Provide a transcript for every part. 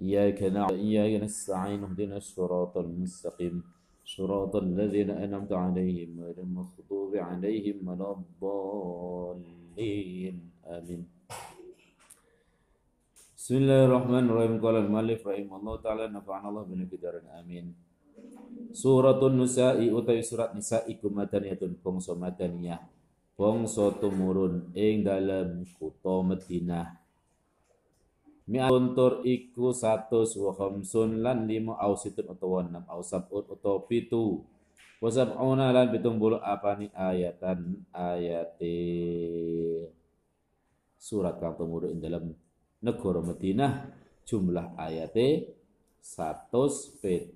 إياك نعبد وإياك نستعين اهدنا الصراط المستقيم صراط الذين أنعمت عليهم غير المغضوب عليهم ولا الضالين آمين بسم الله الرحمن الرحيم قال المؤلف رحمه الله تعالى نفعنا الله بالقدر آمين Suratul Nisa'i utawi surat Nisa iku madaniyatun bangsa madaniyah bangsa tumurun ing dalam kutha Madinah Mi'untur iku satu wa khamsun lan lima au situn utawa enam au sab'un utawa pitu. Wa sab'una lan pitung bulu apani ayatan ayate surat kang tumurun ing dalam negara Madinah. Jumlah ayate 175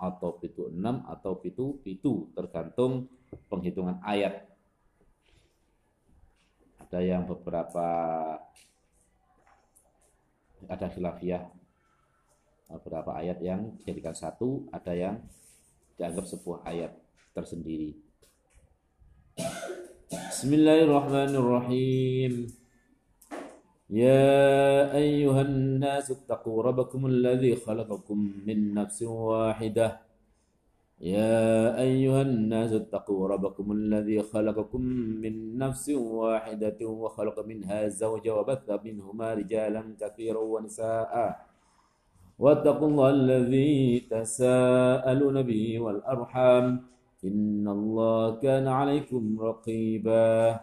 atau pitu 6 atau pitu pitu tergantung penghitungan ayat. Ada yang beberapa ada khilafiyah beberapa ayat yang dijadikan satu ada yang dianggap sebuah ayat tersendiri Bismillahirrahmanirrahim يا أيها الناس اتقوا ربكم الذي خلقكم من نفس واحدة يا أيها الناس اتقوا ربكم الذي خلقكم من نفس واحدة وخلق منها زوجا وبث منهما رجالا كثيرا ونساء. واتقوا الله الذي تساءلون به والأرحام. إن الله كان عليكم رقيبا.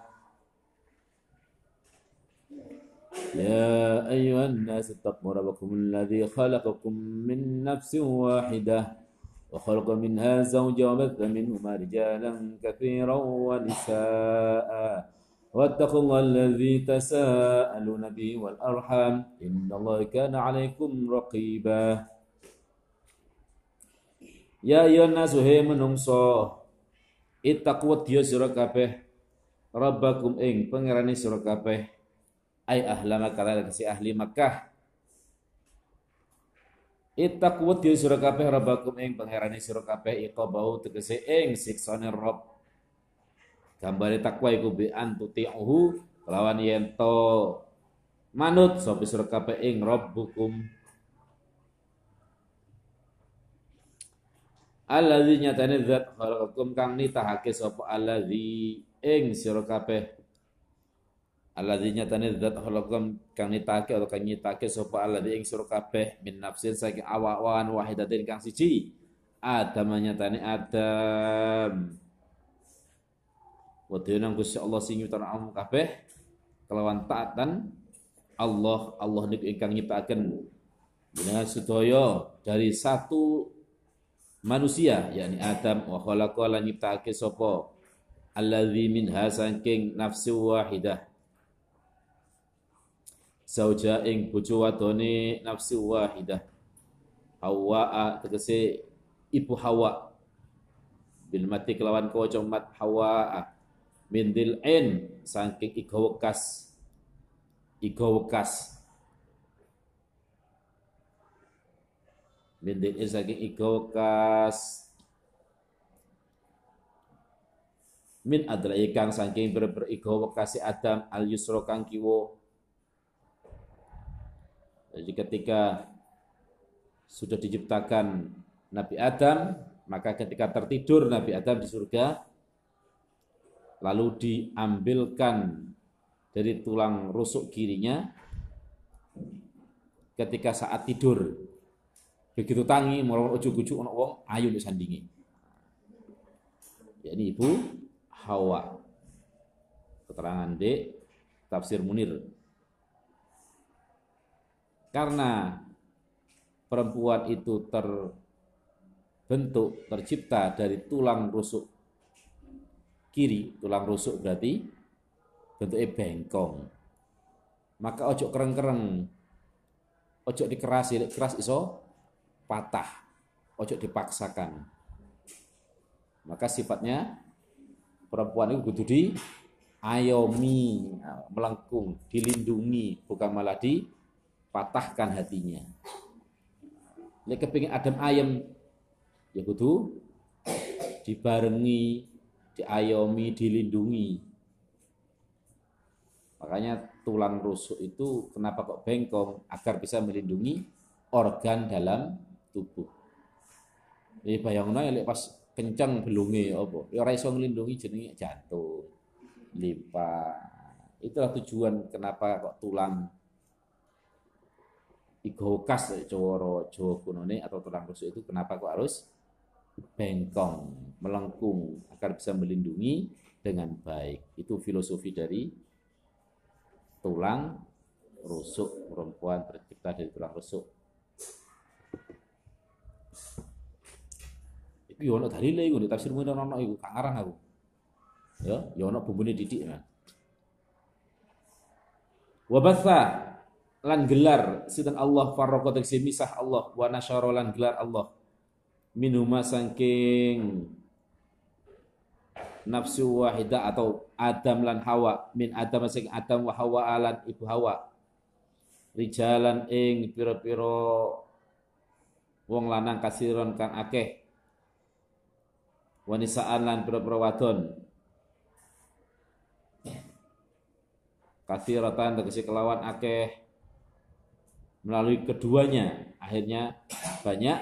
يا أيها الناس اتقوا ربكم الذي خلقكم من نفس واحدة وخلق منها زوجا وبث منهما رجالا كثيرا ونساء واتقوا الله الذي تساءلون به والأرحام إن الله كان عليكم رقيبا يا أيها الناس هي منungso اتقوا dia sira kabeh rabbakum ing pangerane sira kabeh ay ahla Makkah si ahli Makkah Ittaqu di sira kabeh rabbakum ing pangerane sira kabeh iqabahu tegese ing siksane Rabb. Gambare takwa iku bi antuti'uhu lawan yen to manut sapa sira kabeh ing rabbukum. Alladzi nyatane zat khalaqakum kang nitahake sapa alladzi ing sira kabeh Alladzi nyatane zat halakum kang nitake atau kang nyitake sapa alladzi ing sira kabeh min nafsin saking awak-awan wahidatin kang siji. Adam nyatane Adam. Wadene Gusti Allah sing alam kabeh kelawan taatan Allah Allah niku ingkang nyiptaken dengan sedaya dari satu manusia yakni Adam wa khalaqa lan nyiptake sapa alladzi minha saking nafsu wahidah zauja ing bojo wadone nafsu wahidah. Hawa tegese ibu Hawa. Bil mati kelawan kawaca mat Hawa min in saking iga wekas. Iga wekas. Min in saking iga wekas. Min adra ikang saking ber-ber iga Adam al yusra kang kiwa jadi ketika sudah diciptakan Nabi Adam, maka ketika tertidur Nabi Adam di surga, lalu diambilkan dari tulang rusuk kirinya ketika saat tidur. Begitu tangi, mau ujuk-ujuk anak wong, ayo disandingi. Ya, ini ibu Hawa. Keterangan D, tafsir Munir karena perempuan itu terbentuk, tercipta dari tulang rusuk kiri, tulang rusuk berarti bentuknya bengkong. Maka ojo kereng-kereng, ojo dikerasi, keras iso patah, ojo dipaksakan. Maka sifatnya perempuan itu kudu di ayomi, melengkung, dilindungi, bukan malah di patahkan hatinya. Nek kepingin adem ayam ya kudu dibarengi, diayomi, dilindungi. Makanya tulang rusuk itu kenapa kok bengkong? Agar bisa melindungi organ dalam tubuh. Jadi bayangno ya pas kencang belungi apa? Ya ora iso nglindungi jenenge jantung, limpa. Itulah tujuan kenapa kok tulang igokas Jawa Jawa kunone atau tulang rusuk itu kenapa kok harus bengkong, melengkung agar bisa melindungi dengan baik. Itu filosofi dari tulang rusuk perempuan tercipta dari tulang rusuk. Iki yo ono dalile iku tafsir mun ono iku kak ngarang aku. Ya, yo ono bumbune didik ya. Wa batha lan gelar sinten Allah farraqat misah Allah. Wa nasyara lan gelar Allah. Minuma sangking nafsu wahidah atau Adam lan Hawa. Min Adam sing Adam wa Hawa alan ibu Hawa. Rijalan ing pira-pira wong lanang kasiron kang akeh. Wanisaan lan pira-pira wadon. Kasiratan tegese kelawan akeh melalui keduanya akhirnya banyak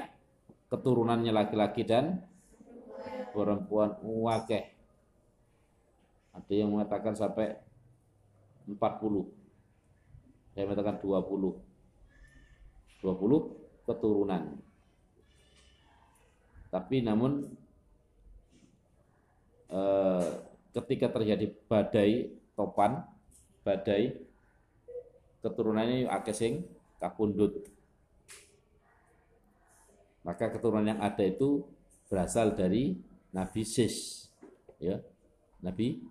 keturunannya laki-laki dan perempuan wakeh. Ada yang mengatakan sampai 40. Saya mengatakan 20. 20 keturunan. Tapi namun eh, ketika terjadi badai topan, badai keturunannya akeh sing kapundut maka keturunan yang ada itu berasal dari Nabi Sis. Ya. Nabi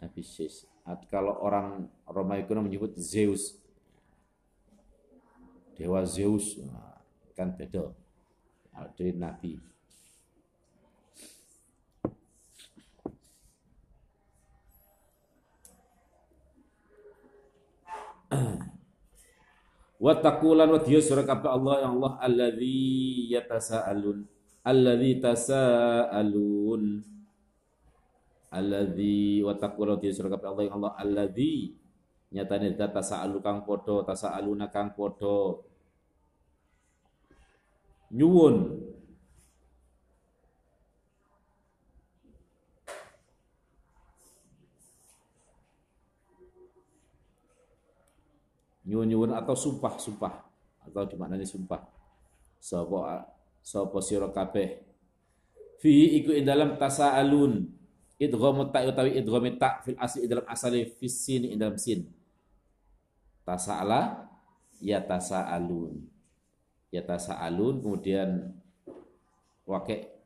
Nabi Sis. Kalau orang Romawi kuno menyebut Zeus. Dewa Zeus nah, kan beda dari Nabi. Wa taqulan wa diya surah kabeh Allah yang Allah alladzi yatasaalun alladzi tasaalun. Alladzi wa taqulan diya surah kabeh Allah yang Allah alladzi. Nyatane data tasaalu kang padha tasaaluna kang padha. Nyuwun nyuwun-nyuwun atau sumpah-sumpah. Atau dimaknani sumpah. Sapa sapa sira kabeh. Fi iku ing dalam tasaalun. Idghamu ta utawi idgham ta fil asli dalam asali fis sin ing sin. Tasaala ya tasaalun. Ya tasaalun kemudian wake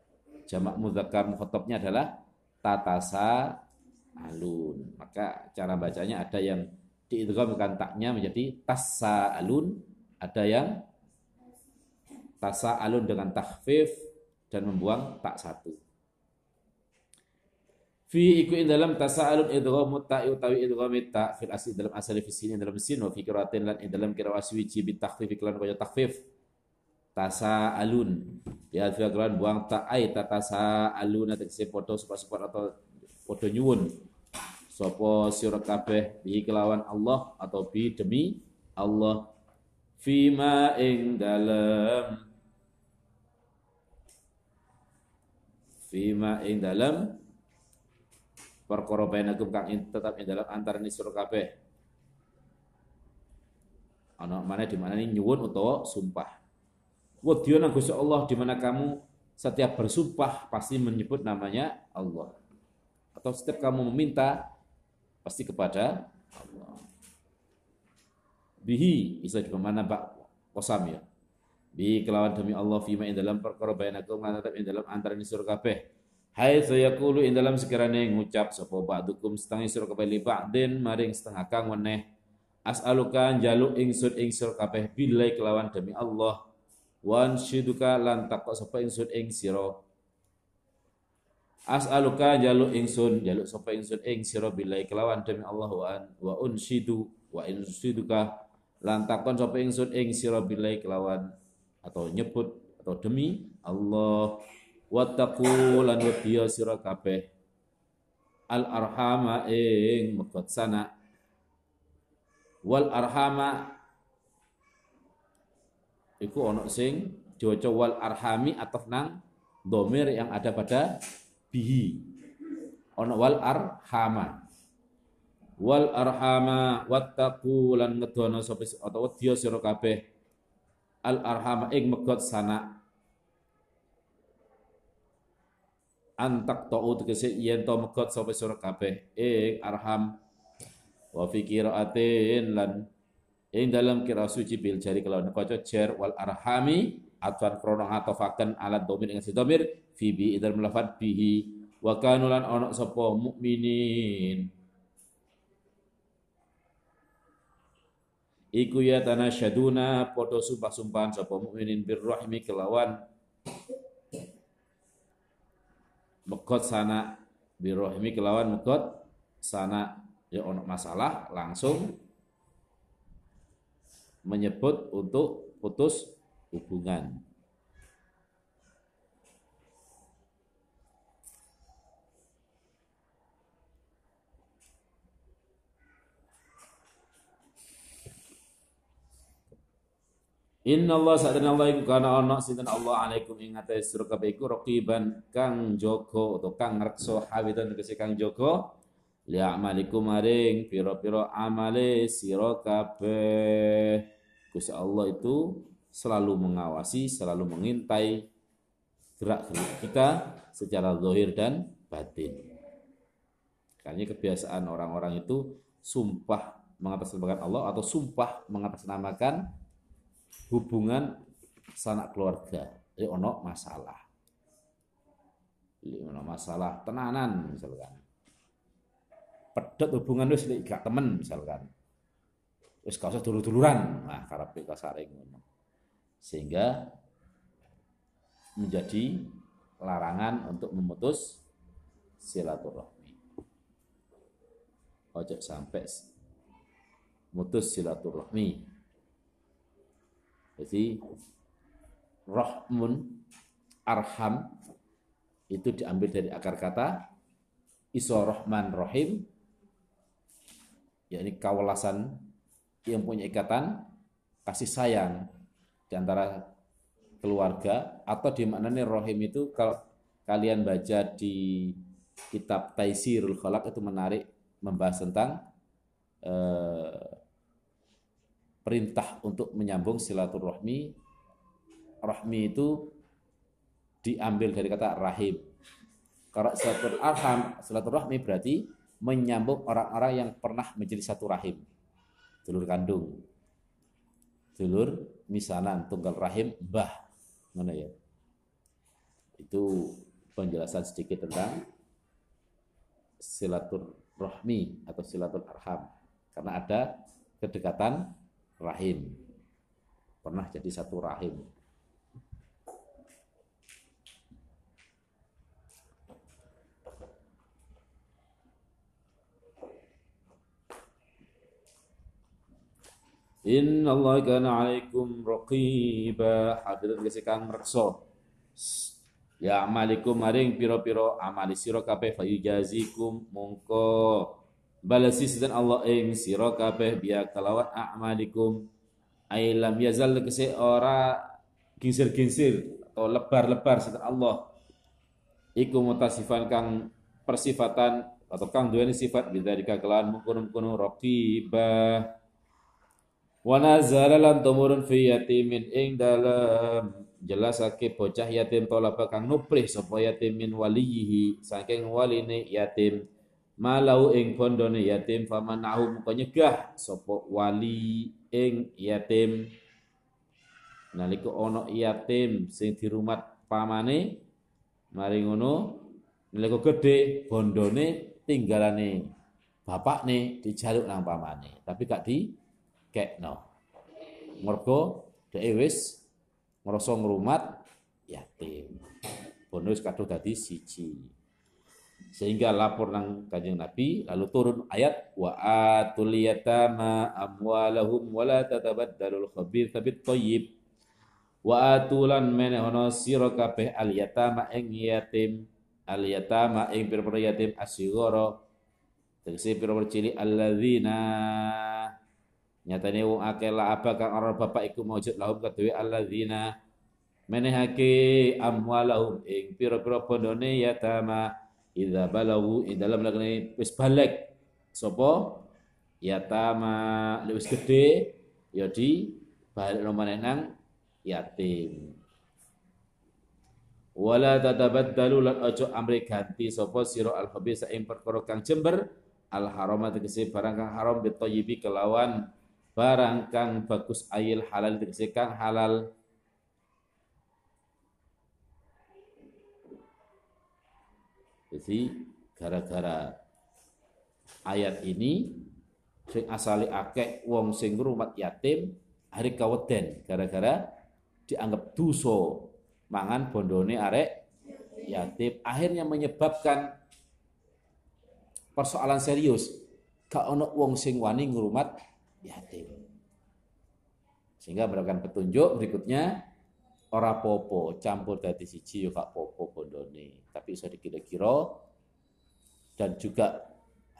jamak mudzakkar mukhatabnya adalah tatasa alun maka cara bacanya ada yang diidghamkan taknya menjadi tasaalun, ada yang tasaalun dengan takhfif dan membuang tak satu. Fi iku in dalam tasaalun idghamu ta'i utawi idgham ta fil asli dalam asal fi sini dalam sin wa fi qiraatin lan dalam qiraat suwici bi takhfif iklan kaya takhfif. Tasaalun. Ya fi buang ta ai ta tasaalun tegese padha support atau padha nyuwun Sopo sira kabeh bi kelawan Allah atau bi demi Allah. Fima ing dalam fima ing dalam perkara bainakum kang tetap ing dalam antara sira kabeh. Ana mana di mana ini nyuwun utawa sumpah. Wadiyo nang Gusti Allah di mana kamu setiap bersumpah pasti menyebut namanya Allah. Atau setiap kamu meminta pasti kepada Allah. Bihi bisa juga mana bak kosam ya. Bi kelawan demi Allah fima in dalam perkara bainakum lan tetap in dalam antara nisur kabeh. Hai sayaqulu in dalam sekiranya ngucap sapa ba'dukum setengah isur kabeh li ba'din maring setengah kang weneh. As'aluka jaluk ingsun ing sur kabeh bilai kelawan demi Allah. Wan syiduka lan takok sapa ingsun ing sira As'aluka jaluk ingsun jaluk sapa ingsun ing sira billahi kelawan demi Allah wa an wa unshidu wa inshiduka lan takon sapa ingsun ing sira billahi kelawan atau nyebut atau demi Allah. Wattaqu lan wadiya sira kabeh. Al arhama ing megot sana. Wal arhama iku ono sing diwaca wal arhami atau nang domir yang ada pada bihi. Ono wal arhama. Wal arhama wattaqu lan ngedono sapa atau wedya sira kabeh. Al arhama ing megot sana antak ta'u tegese yen to megot sapa sira kabeh. Ing arham. Wa fi qiraatin lan ing dalam kira suci bil jari kalau kaca jar wal arhami atwan krono atofaken alat domir ing domir fi bi idal melafat bihi. Wa kanulan ono sapa mukminin. Iku ya tanah syaduna podo sumpah-sumpahan sapa mukminin birrahmi kelawan. Megot sana birrahmi kelawan megot sana. Ya ono masalah langsung menyebut untuk putus hubungan. Inna Allah sa'adana Allah iku kana ana sinten Allah alaikum ing atas sira kabeh iku raqiban kang jaga atau kang ngrekso hawitan tegese kang jaga li amalikum maring pira-pira amale sira kabeh. Gusti Allah itu selalu mengawasi, selalu mengintai gerak-gerik kita secara zahir dan batin. Karena kebiasaan orang-orang itu sumpah mengatasnamakan Allah atau sumpah mengatasnamakan hubungan sanak keluarga. Ini ono masalah. Ini ono masalah tenanan misalkan. Pedot hubungan wis gak temen misalkan wis gak usah dulur-duluran nah karepe kasare ngono sehingga menjadi larangan untuk memutus silaturahmi. Ojo sampai mutus silaturahmi. Jadi rahmun arham itu diambil dari akar kata iso rahman rahim yakni kawalasan yang punya ikatan kasih sayang di antara keluarga atau di mana nih rohim itu kalau kalian baca di kitab Taisirul Khalaq itu menarik membahas tentang eh, perintah untuk menyambung silaturahmi. Rahmi itu diambil dari kata rahim. Kalau silaturahmi silaturahmi berarti menyambung orang-orang yang pernah menjadi satu rahim. Dulur kandung. Dulur misanan tunggal rahim bah. Mana ya? Itu penjelasan sedikit tentang silaturahmi atau silatul karena ada kedekatan rahim. Pernah jadi satu rahim Inna kana alaikum raqiba. Hadirat kese kang rekso Ya amalikum maring piro-piro amali sira kabeh fayujazikum mongko balasi sedan Allah ing sira kabeh biya kalawan amalikum. Ailam yazal kese ora ginsir-ginsir atau lebar-lebar sedan Allah. Iku mutasifan kang persifatan atau kang duweni sifat bidzalika kelawan mungkon-mungkon raqibah Wa nazala lan tumurun fi yatimin ing dalam. Jelasake bocah yatim tolaba kang nuprih sapa yatim min walihi saking waline yatim. Malau ing bondone yatim famanahu muka nyegah sapa wali ing yatim. Nalika ana yatim sing dirumat pamane mari ngono nalika gedhe bondone tinggalane bapakne dijaluk nang pamane. Tapi gak di kekno. Mergo dhek wis ngrasa ngrumat yatim. Bonus kadung dadi siji. Sehingga lapor nang Kanjeng Nabi lalu turun ayat wa atul yatama amwalahum wa la tatabaddalul khabith bit thayyib. Wa atulan menehono sira kabeh al yatama ing yatim al yatama ing pira yatim asigara tegese pira-pira cilik alladzina nyatane wong akeh la aba kang ora bapak iku maujud lahum kedue alladzina menehake amwalahum ing pira-pira bondone yatama idza balagu ing dalam lagane wis balik. Sapa yatama wis gede ya di balik nomane nang yatim. Wala tatabaddalu lan ojo amri ganti sapa sira al khabisa ing perkara kang jember al harama tegese barang kang haram bitayyibi kelawan barang kang bagus ayil halal tegese kang halal. Jadi gara-gara ayat ini sing asali akeh wong sing ngrumat yatim hari kaweden. Gara-gara dianggap duso mangan bondone arek yatim. Akhirnya menyebabkan persoalan serius. Gak ono wong sing wani ngrumat yatim. Sehingga berikan petunjuk berikutnya ora popo campur dadi siji yo gak popo bondone, tapi iso dikira-kira dan juga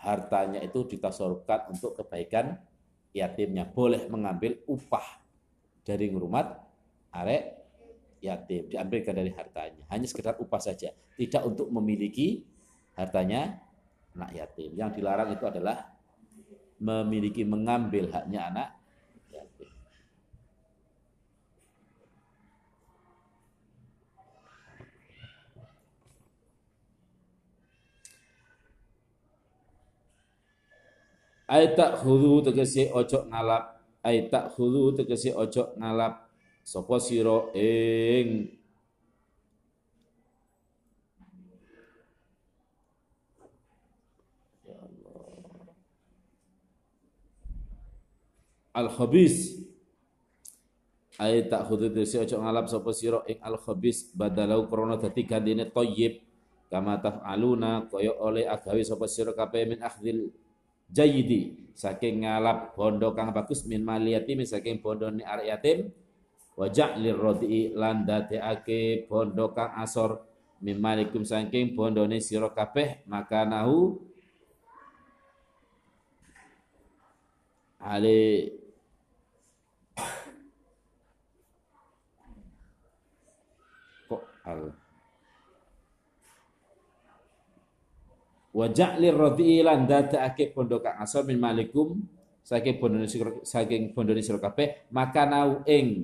hartanya itu ditasorkan untuk kebaikan yatimnya. Boleh mengambil upah dari ngurumat arek yatim, diambilkan dari hartanya. Hanya sekedar upah saja, tidak untuk memiliki hartanya anak yatim. Yang dilarang itu adalah memiliki mengambil haknya anak yatim. Aitak hulu tegesi ojo ngalap. Aitak hulu tegesi ojo ngalap. Sopo siro ing al khabis ay tak khudu desi ojo ngalap sapa sira ing al khabis badalau krana dadi gandine thayyib kama taf'aluna kaya oleh agawe sapa sira kabeh min akhdil jayyidi. Saking ngalap bondo kang bagus min mali yatim saking bondone arek yatim. Wa ja'lir radi lan dadekake bondo kang asor. Min malikum saking bondone sira kabeh maka nahu ale al wa ja'lir radhi lan dadake pondok asal min malikum saking bondone saking bondone sira kabeh maka nau ing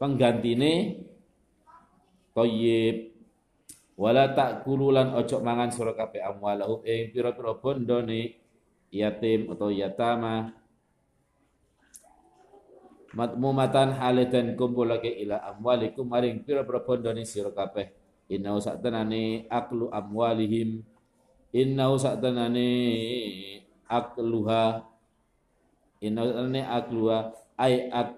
penggantine thayyib wala takulu lan ojo mangan sira kabeh amwalahu ing pira-pira bondone yatim atau yatama matmumatan hale dan kumpulake ila amwalikum maring pira-pira bondone sira kabeh. Innahu aklu amwalihim. Innahu saktenane akluha. Innahu saktenane akluha. Ai ak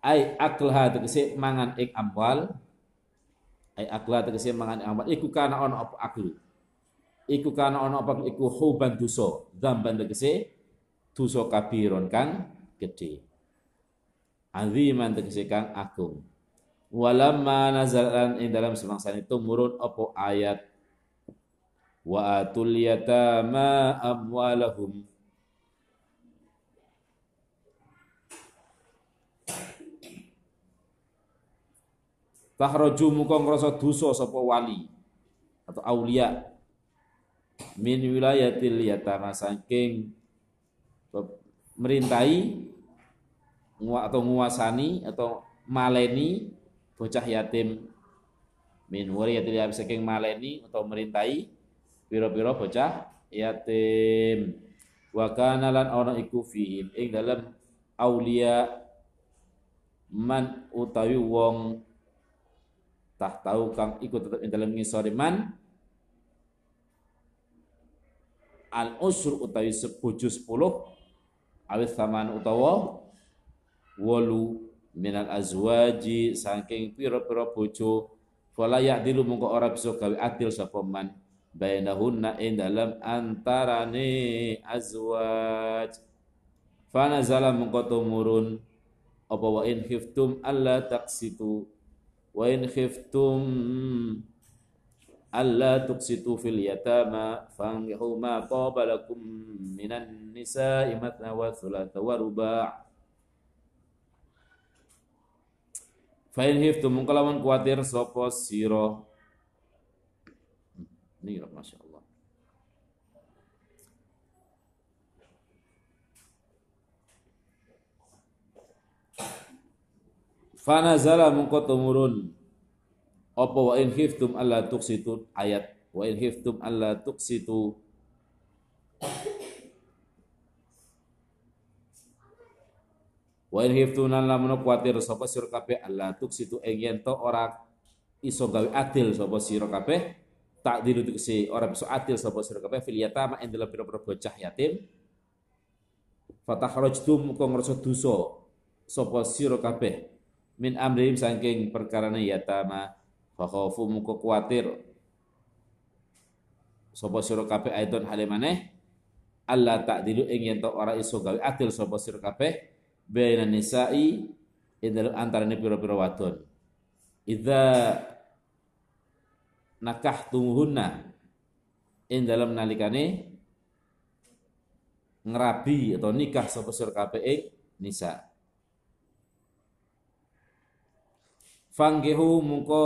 ai aklaha tegese mangan ik amwal. Ai aklaha tegese mangan amwal. Iku kana ono apa aklu? Iku kana ono apa iku huban dosa dzamban tegese dosa kabiron kang gede. Aziman tegese kang agung. Walamma nazalan ing dalam itu murun opo ayat wa atul yatama amwalahum Tahraju muka ngrasa dosa sapa wali atau aulia min wilayatil yatama saking merintai atau nguasani atau maleni bocah yatim. Min wariyatil yatim saking maleni atau merintai piro-piro bocah yatim. Wa kana lan ana iku fihim ing dalam aulia man utawi wong tak tahu kang ikut tetap ing dalam ngisori man. Al usur utawi sepuju sepuluh awis saman utawa wolu minal azwaji saking pira-pira bojo. Fala ya'dilu mungko ora bisa gawe adil sapa man. Bainahunna ing dalam antarane azwaj. Fana nazala mungko tumurun apa wa in khiftum alla taqsitu wa in khiftum alla tuqsitu fil yatama fankihu ma taba lakum minan nisa'i matna wa thulatha wa ruba' Fa in hiftum mungkalawan kuatir sapa sira Ini Masya Allah. Fanazala tumurun. Apa wa in khiftum alla tuqsitu ayat. Wa in khiftum alla tuqsitu Wa in khiftum lan lamun kuatir sapa sira kabeh alla tuqsitu ing yen to ora iso gawe adil sapa sira kabeh. Tak dilu si ora bisa adil sapa sira kabeh. Fil yatama ing dalam bocah yatim. Fatahajtum kok ngrasa dosa sapa sira kabeh. Min amrihim saking perkarane yatama fa khaufu muko kuatir. Sapa sira kabeh aidon hale Allah ta'dilu ing yen ora iso gawe adil sapa sira kabeh baina nisa'i dalem antarane pira-pira wadon. Idza nakahtumuhunna ing dalam nalikane ngerabi atau nikah sapa sira ing nisa. Fanggehu mungko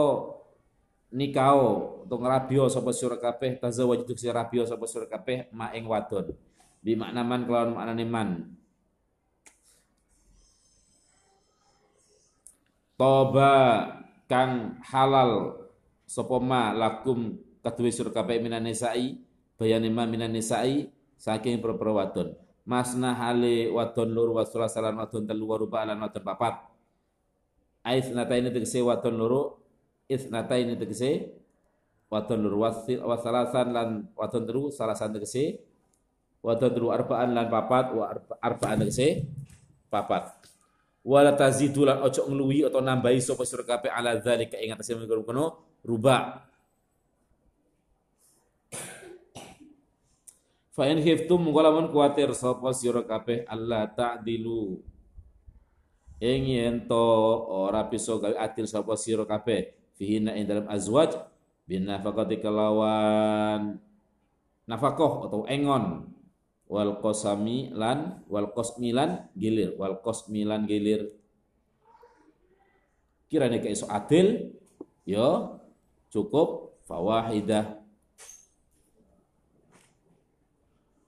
nikao untuk ngrabio sapa sira kabeh tazawwaj si rabio sapa sira kabeh ma ing wadon. Bi makna man kelawan maknane man toba kang halal. Sapa ma lakum kaduwe kabeh minan nisa'i bayane ma minan nisa'i saking perpero wadon. Masna hale wadon lur wasula salan wadon telu waruba lan wadon papat ais nata ini tegese wadon loro isnata ini tegese waton lur wasalasan lan waton teru salasan tegese waton teru arbaan lan papat wa arbaan tegese papat wala tazidu lan ojo ngluwi atau nambahi sapa sira kabeh ala dzalika. Ing atase mengkono ruba. Fa in khiftum mungkalamun kuatir sapa sira kabeh Allah ta'dilu. Ing yen to ora bisa gawe adil sapa sira kabeh. Fihina ing dalam azwaj bin nafaqati kelawan. Nafakoh atau engon wal qasami lan wal qasmilan gilir. Wal qasmilan gilir. Kirane ke iso adil yo cukup fawahidah.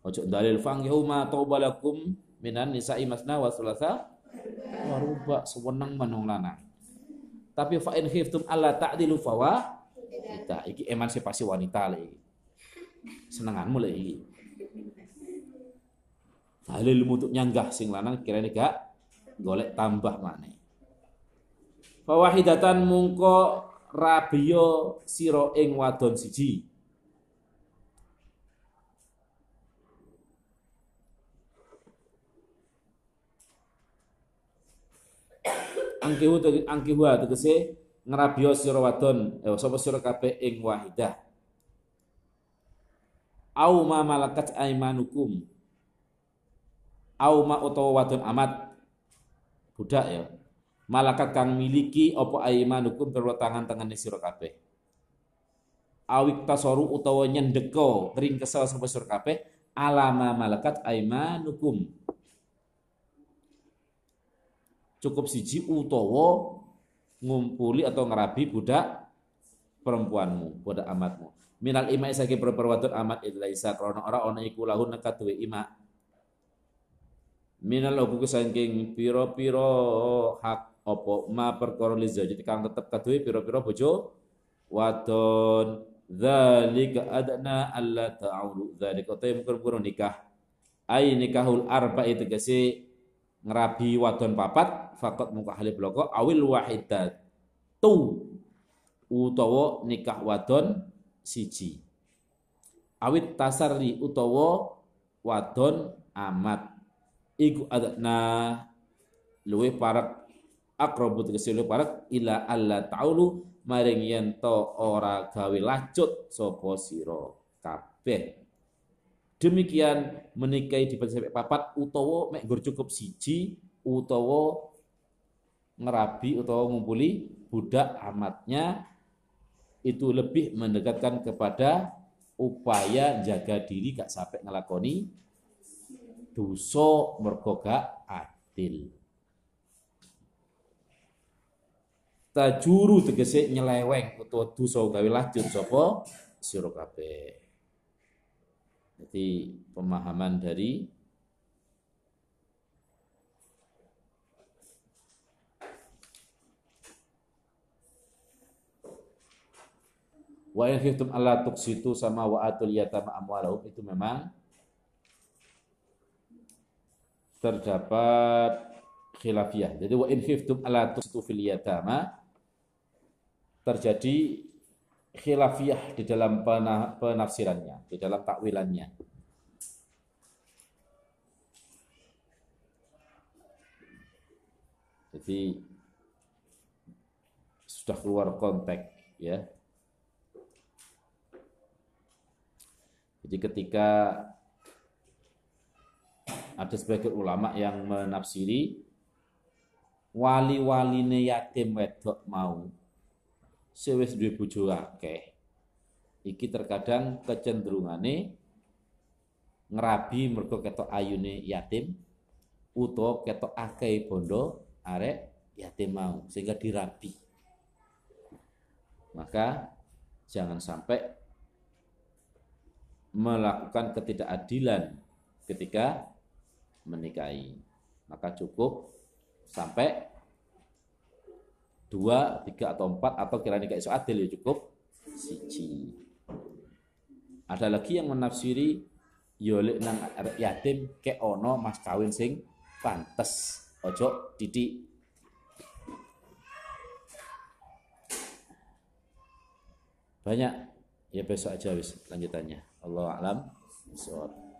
Ojo dalil fanghu ma taubalakum minan nisa'i masna wa thulatha. Wa ruba sewenang manung lanang. Tapi fa in khiftum alla ta'dilu kita iki emansipasi wanita lagi. Senenganmu lagi. Halil untuk nyanggah sing lanang kirane gak golek tambah mana. Fawahidatan mungko rabio siro ing wadon siji. angkihu angkihu tegese ngrabio sira wadon eh sapa sira kabeh ing wahidah au ma malakat aimanukum au ma utawa wadon amat budak ya malakat kang miliki apa aimanukum berwatangan tangan sira kabeh awik tasoru utawa nyendeko ring kesel sapa sira kabeh alama malakat aimanukum cukup siji utawa ngumpuli atau ngerabi budak perempuanmu, budak amatmu. Minal ima saking perempuan amat ilaisa krana ora ana iku lahun katuwe ima. Minal hukum saking piro-piro hak opo? Ma perkara li jadi kang tetep katuwe piro-piro bojo? Wadon. Dzalika adna alla ta'ulu. Dzalika ta mungkur nikah. Ai nikahul arba'i tegese ngerabi wadon papat fakot muka ahli bloko awil wahidat. Tu. Utawa nikah wadon siji. Awit tasarri utawa wadon amat iku adna luwe parak akrobu tegese luwe parak ila alla ta'ulu maring yen to ora gawe lacut sapa sira kabeh. Demikian menikahi di sampai papat utawa mek gur cukup siji utawa ngerabi utawa ngumpuli budak amatnya itu lebih mendekatkan kepada upaya jaga diri gak sampai ngelakoni dosa mergo gak adil. Tajuru tegese nyeleweng utawa dosa gawe lajur sapa sira kabeh. Jadi pemahaman dari Wa in khiftum alla tuqsitu sama wa atul yatama amwalahum itu memang terdapat khilafiyah. Jadi wa in khiftum alla tuqsitu fil yatama terjadi khilafiyah di dalam penafsirannya, di dalam takwilannya. Jadi sudah keluar konteks ya Jadi ketika ada sebagian ulama yang menafsiri wali-waline yatim wedok mau sewis duwe bojo akeh. Iki terkadang kecenderungane ngerabi mergo ketok ayune yatim utawa ketok akeh bondo arek yatim mau sehingga dirabi. Maka jangan sampai melakukan ketidakadilan ketika menikahi. Maka cukup sampai dua, tiga atau empat atau kira nikah isu adil ya cukup siji. Ada lagi yang menafsiri yolik nang yatim ke ono mas kawin sing pantes ojo didik banyak ya besok aja wis lanjutannya Allah alam.